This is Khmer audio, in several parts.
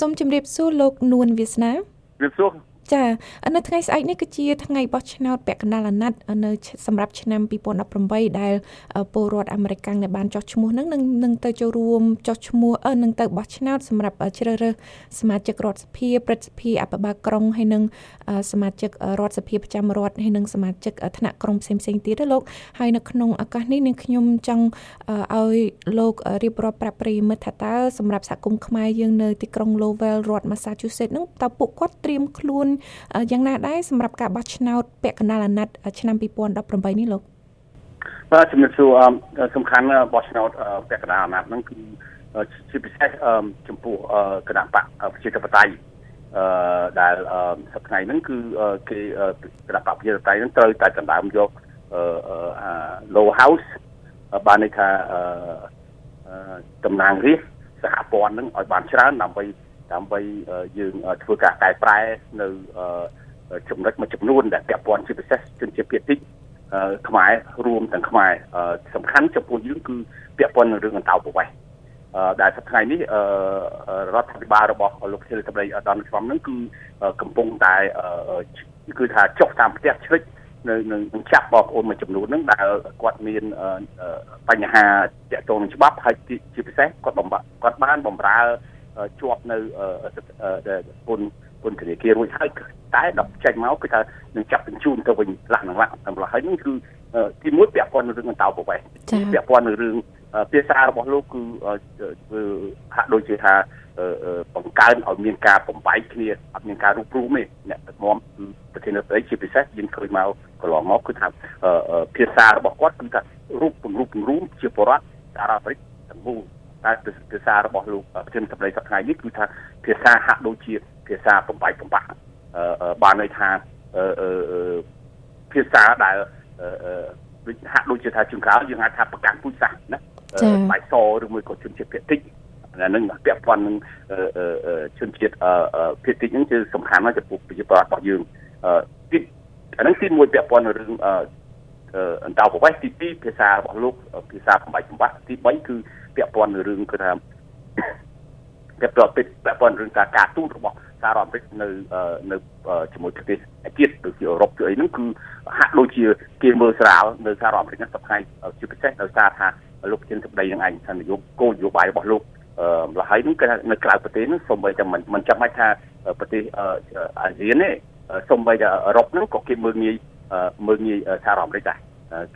សូមជម្រាបសួរលោកនួនវាសនាជម្រាបសួរ ចានៅថ្ងៃស្អែកនេះគឺជាថ្ងៃបោះឆ្នោតពាក់កណ្ដាលអាណត្តិនៅសម្រាប់ឆ្នាំ2018ដែលពលរដ្ឋអាមេរិកដែលបានចោះឈ្មោះនឹងនឹងទៅចូលរួមចោះឈ្មោះនឹងទៅបោះឆ្នោតសម្រាប់ជ្រើសរើសសមាជិករដ្ឋសភាព្រឹទ្ធសភាអភិបាលក្រុងហើយនិងសមាជិករដ្ឋសភាប្រចាំរដ្ឋហើយនិងសមាជិកថ្នាក់ក្រុងផ្សេងផ្សេងទៀតលោកហើយនៅក្នុងឱកាសនេះនាងខ្ញុំចង់ឲ្យលោករៀបរាប់ប្រាប់ប្រិយមិត្តថាតើសម្រាប់សហគមន៍ខ្មែរយើងនៅទីក្រុង Lowell រដ្ឋ Massachusetts នឹងតើពួកគាត់ត្រៀមខ្លួនយ៉ាងណាដែរសម្រាប់ការបោះឆ្នោតពាក់កណ្ដាលអាណត្តិឆ្នាំ2018នេះលោកបាទជំរាបសួរសំខាន់បោះឆ្នោតពាក់កណ្ដាលអាណត្តិហ្នឹងគឺជាពិសេសចំពោះគណៈបកប្រជាធិបតេយ្យអឺដែលសប្តាហ៍ហ្នឹងគឺគេគណៈបកប្រជាធិបតេយ្យហ្នឹងត្រូវតែដណ្ដើមយកអឺ low house បានន័យថាអឺតំណាងរាស្ត្រសហព័ន្ធហ្នឹងឲ្យបានច្រើនដើម្បី ដើម្បីយើងធ្វើការកែប្រែនៅចំណុចមួយចំនួនដែលពាក់ព័ន្ធជាពិសេសជនជាតិភាគតិចខ្មែររួមទាំងខ្មែរសំខាន់ចំពោះយើងគឺពាក់ព័ន្ធនឹងរឿងអន្តោប្រវេសន៍ដែលសប្តាហ៍នេះរដ្ឋាភិបាលរបស់លោកសេរីសម្ដីដល់ឆ្នាំហ្នឹងគឺកំពុងតែគឺថាចុះតាមផ្ទះជ្រិចនៅនឹងចាប់បងប្អូនមួយចំនួនហ្នឹងដែលគាត់មានបញ្ហាតាក់ទងនឹងច្បាប់ហើយជាពិសេសគាត់បំគាត់បានបំរើ ជាប់នៅពុនពុនធនាគាររួចហើយតែដល់ចេញមកគឺថានឹងចាប់បញ្ជូនទៅវិញខ្លះនឹងខ្លះតែម្ល៉េះហើយនឹងគឺទីមួយពាក់ព័ន្ធនឹងរឿងអន្តោប្រវេសន៍ពាក់ព័ន្ធនឹងរឿងភាសារបស់លោកគឺហាក់ដូចជាថាបង្កើនឲ្យមានការបំបែកគ្នាអត់មានការរូបរួមទេអ្នកដឹកនាំគឺប្រធានាធិបតីជាពិសេសយើងឃើញមកកន្លងមកគឺថាភាសារបស់គាត់គឺថារូបពង្រូបពង្រួមជាបរដ្ឋតារាអាមេរិកទាំងមូល តែភាសារបស់លោកប្រធានសម្ដីសប្តាហ៍នេះគឺថាភាសាហាក់ដូចជាភាសាបំបែកបំបាក់បានន័យថាភាសាដែលហាក់ដូចជាថាជួនកាលយើងអាចថាប្រកាន់ពូជសាសន៍ណាបាយសឬមួយក៏ជនជាតិភាគតិចអានឹងពាក់ព័ន្ធនឹងជនជាតិភាគតិចហ្នឹងគឺសំខាន់ណាស់ចំពោះប្រជាប្រដ្ឋរបស់យើងទីអានឹងទីមួយពាក់ព័ន្ធនឹងរឿងអន្តោប្រវេសន៍ទី2ភាសារបស់លោកភាសាបំបាយបំបាក់ទី3គឺ ពាក់ព័ន្ធនឹងរឿងគឺថាពាក់ព័ន្ធពាក់ព័ន្ធរឿងការការទូតរបស់សហរដ្ឋអាមេរិកនៅនៅជាមួយប្រទេសទៀតដូចជាអឺរ៉ុបជាអីហ្នឹងគឺហាក់ដូចជាគេមើលស្រាលនៅសហរដ្ឋអាមេរិកហ្នឹងសប្តាហ៍ជាពិសេសដោយសារថាលោកប្រធានសម្ដីនឹងឯងថានយោបាយគោលនយោបាយរបស់លោកអឺលហើយហ្នឹងគឺនៅក្រៅប្រទេសហ្នឹងសូម្បីតែមិនមិនចាំបាច់ថាប្រទេសអាស៊ានទេសូម្បីតែអឺរ៉ុបហ្នឹងក៏គេមើលងាយមើលងាយសហរដ្ឋអាមេរិកដែរ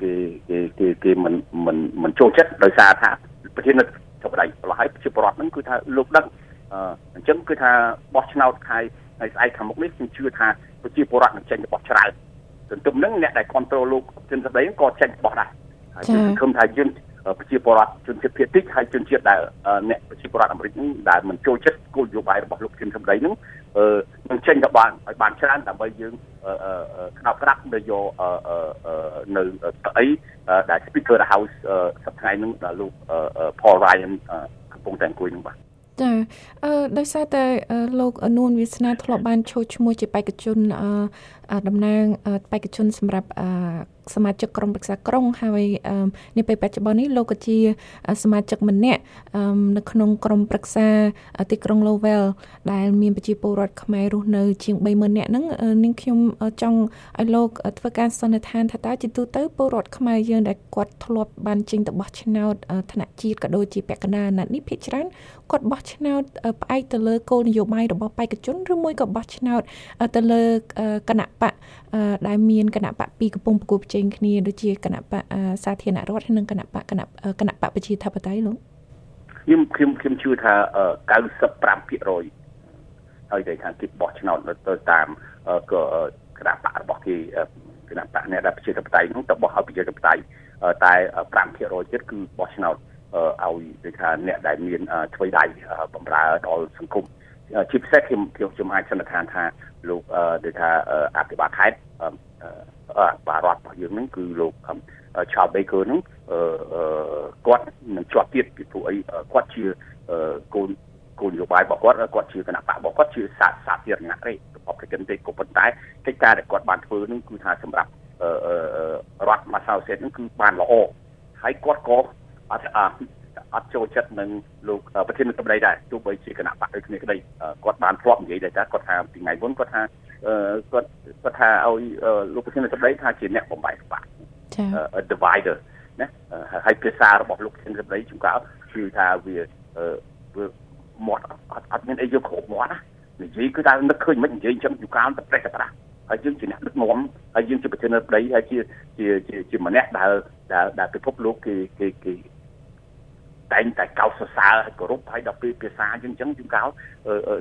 គេគេគេគេមិនមិនមិនចូលចិត្តដោយសារថា ប្រធានសម្ដីលហើយប្រជាពលរដ្ឋហ្នឹងគឺថាលោកដឹងអញ្ចឹងគឺថាបោះឆ្នោតខែហើយស្អែកខាងមុខនេះខ្ញុំជឿថាប្រជាពលរដ្ឋនឹងចេញរបស់ច្រើនទន្ទឹមនឹងអ្នកដែលគ្រប់គ្រងលោកជនស្ដីក៏ចេញរបស់ដែរហើយខ្ញុំសង្ឃឹមថាយើង ប្រជាពលរដ្ឋជនជាតិភាគតិចហើយជនជាតិដែលអ្នកប្រជាពលរដ្ឋអាមេរិកនេះដែលមិនចូលចិត្តគោលនយោបាយរបស់លោកជនសម្ដីនឹងនឹងចេញទៅបានឲ្យបានច្រើនដើម្បីយើងក្តោបក្តាប់ទៅយកនៅកៅអីដែល Speaker the House សប្តាហ៍នេះដល់លោក Paul Ryan កំពុងតែអង្គុយនឹងបាទចាអឺដោយសារតែលោកនួនវាសនាធ្លាប់បានចូលឈ្មោះជាបេក្ខជន តំណាងបេក្ខជនសម្រាប់សមាជិកក្រុមប្រឹក្សាក្រុងហើយនាពេលបច្ចុប្បន្ននេះលោកក៏ជាសមាជិកម្នាក់នៅក្នុងក្រុមប្រឹក្សាទីក្រុង Lowell ដែលមានប្រជាពលរដ្ឋខ្មែររស់នៅជាង30000នាក់ហ្នឹងនាងខ្ញុំចង់ឲ្យលោកធ្វើការសន្និដ្ឋានថាតើជាទូទៅពលរដ្ឋខ្មែរយើងដែលគាត់ធ្លាប់បានចេញទៅបោះឆ្នោតថ្នាក់ជាតិក៏ដូចជាពាក់កណ្ដាលអាណត្តិនេះភាគច្រើនគាត់បោះឆ្នោតផ្អែកទៅលើគោលនយោបាយរបស់បេក្ខជនឬមួយក៏បោះឆ្នោតទៅលើគណៈបកដែលមានគណៈបកពីរកំពុងប្រគល់ប្រជែងគ្នាដូចជាគណៈបកសាធារណរដ្ឋនិងគណៈបកគណៈគណៈបកប្រជាធិបតេយ្យលោកខ្ញុំខ្ញុំខ្ញុំជឿថា95%ហើយគេថាគេបោះឆ្នោតទៅតាមគណៈបករបស់គេគណៈបកអ្នកដែលប្រជាធិបតេយ្យនោះទៅបោះឲ្យប្រជាធិបតេយ្យតែ5%ទៀតគឺបោះឆ្នោតឲ្យដូចថាអ្នកដែលមានឆ្វេងដៃបំរើដល់សង្គម ជាពិសេសខ្ញុំខ្ញុំអាចសន្និដ្ឋានថាលោកដូចថាអភិបាលខេត្តបារដ្ឋរបស់យើងហ្នឹងគឺលោកឆាលបេកើហ្នឹងគាត់នឹងជាប់ទៀតពីព្រោះអីគាត់ជាកូនគោលនយោបាយរបស់គាត់គាត់ជាគណៈបករបស់គាត់ជាសាសាធារណៈទេរបស់ប្រជាជនទេក៏ប៉ុន្តែកិច្ចការដែលគាត់បានធ្វើនឹងគឺថាសម្រាប់រដ្ឋម៉ាសាសេតនឹងគឺបានល្អហើយគាត់ក៏អត់ អត់ចូលចិត្តនឹងលោកប្រធានរដ្ឋមន្ត្រីដែរទោះបីជាគណៈបកដូចគ្នាក្តីគាត់បានធ្លាប់និយាយដែរថាគាត់ថាពីថ្ងៃមុនគាត់ថាគាត់គាត់ថាឲ្យលោកប្រធានរដ្ឋមន្ត្រីថាជាអ្នកបំបែកបកចា៎ divider ណាហើយភាសារបស់លោកប្រធានរដ្ឋមន្ត្រីជួនកាលគឺថាវាវាមាត់អត់អត់មានអីយកគ្របមាត់ណានិយាយគឺថានឹកឃើញមិននិយាយអញ្ចឹងជួនកាលទៅប្រេះកត្រាស់ហើយយើងជាអ្នកដឹកនាំហើយយើងជាប្រធានរដ្ឋមន្ត្រីហើយជាជាជាជាម្នាក់ដែលដែលដែលពិភពលោកគេគេគេ តែងតែកោតសរសើរគោរពហើយដល់ពេលភាសាយើងអញ្ចឹងជួនកាល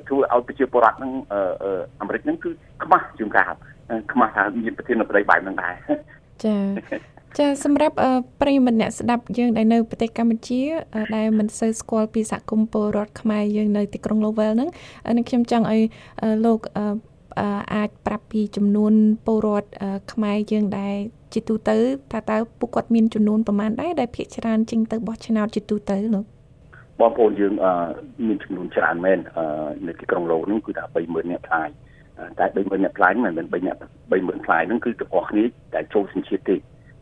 ធ្វើឲ្យប្រជាពលរដ្ឋហ្នឹងអាមេរិកហ្នឹងគឺខ្មាស់ជួនកាលខ្មាស់ថាមានប្រធានរដ្ឋបែបហ្នឹងដែរចាចាសម្រាប់ប្រិយមិត្តអ្នកស្ដាប់យើងដែលនៅប្រទេសកម្ពុជា ដែលមិនសូវស្គាល់ពីសហគមន៍ពលរដ្ឋខ្មែរយើងនៅទីក្រុង Lowell ហ្នឹងនឹងខ្ញុំចង់ឲ្យលោក អាចប្រាប់ពីចំនួនពលរដ្ឋខ្មែរយើងដែលជាទូទៅថាតើពួកគាត់មានចំនួនប្រមាណដែរដែលភាគច្រើនចេញទៅបោះឆ្នោតជាទូទៅលោកបងប្អូនយើងមានចំនួនច្រើនមែននៅទីក្រុងឡូហ្នឹងគឺថា30000នាក់ផ្លាយតែ30000នាក់ផ្លាយមិនមែន3នាក់30000ផ្លាយហ្នឹងគឺទាំងអស់គ្នាដែលចូលសញ្ជាតិទេ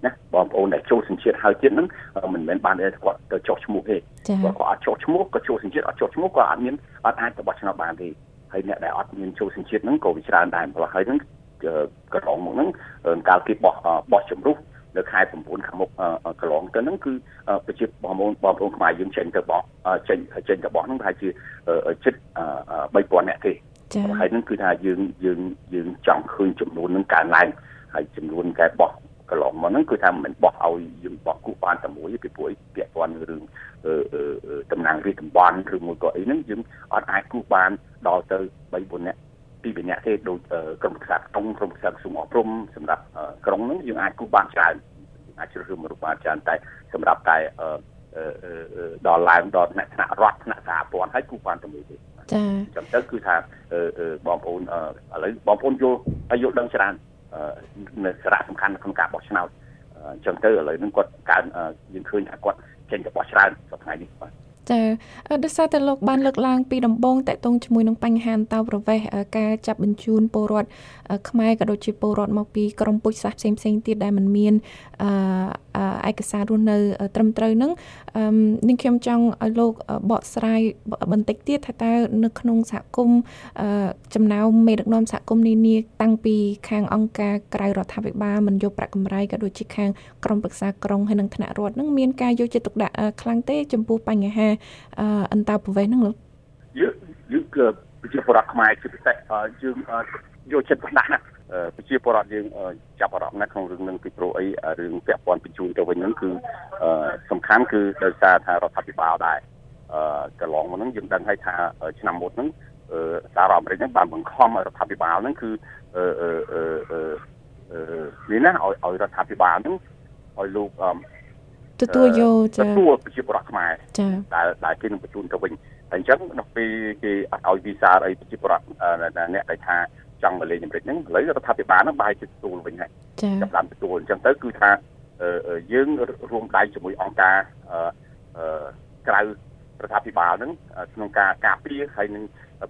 ណាបងប្អូនដែលចូលសញ្ជាតិហើយទៀតហ្នឹងមិនមែនបានតែគាត់ទៅចុះឈ្មោះទេគាត់ក៏អត់ចុះឈ្មោះក៏ចូលសញ្ជាតិអត់ចុះឈ្មោះក៏អត់មានអត់អាចទៅបោះឆ្នោតបានទេ ហើយអ្នកដែលអត់មានចូលសញ្ជាតិហ្នឹងក៏វាច្រើនដែរព្រោះហើយហ្នឹងកន្លងមកហ្នឹងកាលគេបោះបោះជំរុះនៅខែ9ខាងមុខកន្លងទៅហ្នឹងគឺប្រជាបងប្អូនបងប្អូនខ្មែរយើងចេញទៅបោះចេញចេញទៅបោះហ្នឹងប្រហែលជាជិត3000នាក់ទេហើយហ្នឹងគឺថាយើងយើងយើងចង់ឃើញចំនួនហ្នឹងកើនឡើងហើយចំនួនគេបោះក ន្លងមកហ្នឹងគឺថាមិនបោះឲ្យយើងបោះគូបានតែមួយពីព្រោះពាក់ព័ន្ធរឿងតំណាងរាជតំបន់ឬមួយក៏អីហ្នឹងយើងអត់អាចគូបានដល់ទៅ3 4នាក់ពីរនាក់ទេដូចក្រុមប្រឹក្សាក្រុមក្រុមប្រឹក្សាក្រសួងអប់រំសម្រាប់ក្រុងហ្នឹងយើងអាចគូបានច្រើនអាចជ្រើសរើសមនុស្សបានច្រើនតែសម្រាប់តែដល់ឡើងដល់ថ្នាក់ថ្នាក់រដ្ឋថ្នាក់សហព័ន្ធហើយគូបានតែមួយទេចា៎អញ្ចឹងទៅគឺថាបងប្អូនឥឡូវបងប្អូនយល់ហើយយល់ដឹងច្រើន នៅសារៈសំខាន់ក្នុងការបោះឆ្នោតអញ្ចឹងទៅឥឡូវហ្នឹងគាត់កើនយើងឃើញថាគាត់ចេញទៅបោះច្រើនសប្តាហ៍នេះបាទចាដោយសារតែលោកបានលើកឡើងពីដំបងតកតងជាមួយនឹងបញ្ហាអន្តោប្រវេសន៍ការចាប់បញ្ជូនពលរដ្ឋខ្មែរក៏ដូចជាពលរដ្ឋមកពីក្រមពុជសាសផ្សេងផ្សេងទៀតដែលมันមាន ឯកសាររស់នៅត្រឹមត្រូវនឹងនឹងខ្ញុំចង់ឲ្យលោកបកស្រាយបន្តិចទៀតថាតើនៅក្នុងសហគមន៍ចំណោមមេដឹកនាំសហគមន៍នានាតាំងពីខាងអង្គការក្រៅរដ្ឋាភិបាលមិនយកប្រាក់កម្រៃក៏ដូចជាខាងក្រមប្រឹក្សាក្រុងហើយនិងថ្នាក់រដ្ឋនឹងមានការយកចិត្តទុកដាក់ខ្លាំងទេចំពោះបញ្ហាអន្តោប្រវេសន៍ហ្នឹងលោកយើងយើងគឺប្រជាពលរដ្ឋខ្មែរជាពិសេសយើងយកចិត្តទុកដាក់ណាប្រជាពលរដ្ឋយើងចាប់អារម្មណ៍ណាស់ក្នុងរឿងនឹងពីព្រោះអីរឿងពាក់ព័ន្ធបញ្ជូនទៅវិញហ្នឹងគឺសំខាន់គឺដោយសារថារដ្ឋាភិបាលដែរអឺកន្លងមកហ្នឹងយើងដឹងហើយថាឆ្នាំមុនហ្នឹងសារអាមេរិកហ្នឹងបានបង្ខំឲ្យរដ្ឋាភិបាលហ្នឹងគឺអឺអឺអឺនេះណាឲ្យឲ្យរដ្ឋាភិបាលហ្នឹងឲ្យលោកទទួលយកចាទទួលប្រជាពលរដ្ឋខ្មែរចាដែលដែលគេនឹងបញ្ជូនទៅវិញហើយអញ្ចឹងដល់ពេលគេអត់ឲ្យវីសាអីប្រជាពលរដ្ឋអ្នកដែលថា ចង់មកលេងអាមេរិកហ្នឹងឥឡូវរដ្ឋាភិបាលហ្នឹងបែរជាទទួលវិញហើយចាប់ដើមទទួលអញ្ចឹងទៅគឺថាយើងរួមដៃជាមួយអង្គការក្រៅរដ្ឋាភិបាលហ្នឹងក្នុងការការពារហើយនឹង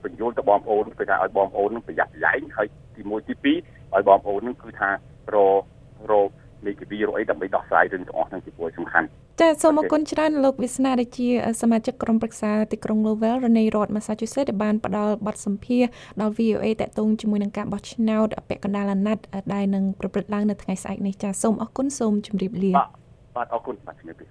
បញ្យល់ទៅបងប្អូនគឺថាឲ្យបងប្អូនប្រយ័ត្នប្រយែងហើយទី1ទី2ឲ្យបងប្អូនហ្នឹងគឺថាររ មេធាវីរអីដើម្បីដោះស្រាយរឿងទាំងអស់ហ្នឹងជាគួរសំខាន់ចាសសូមអរគុណច្រើនលោកវាសនាដែលជាសមាជិកក្រុមប្រឹក្សាទីក្រុង Lowell រនៃរដ្ឋ Massachusetts ដែលបានផ្ដល់បទសម្ភាសន៍ដល់ VOA តាក់ទងជាមួយនឹងការបោះឆ្នោតពាក់កណ្ដាលអាណត្តិដែលនឹងប្រព្រឹត្តឡើងនៅថ្ងៃស្អែកនេះចាសសូមអរគុណសូមជម្រាបលាបាទអរគុណបាទជម្រាបលា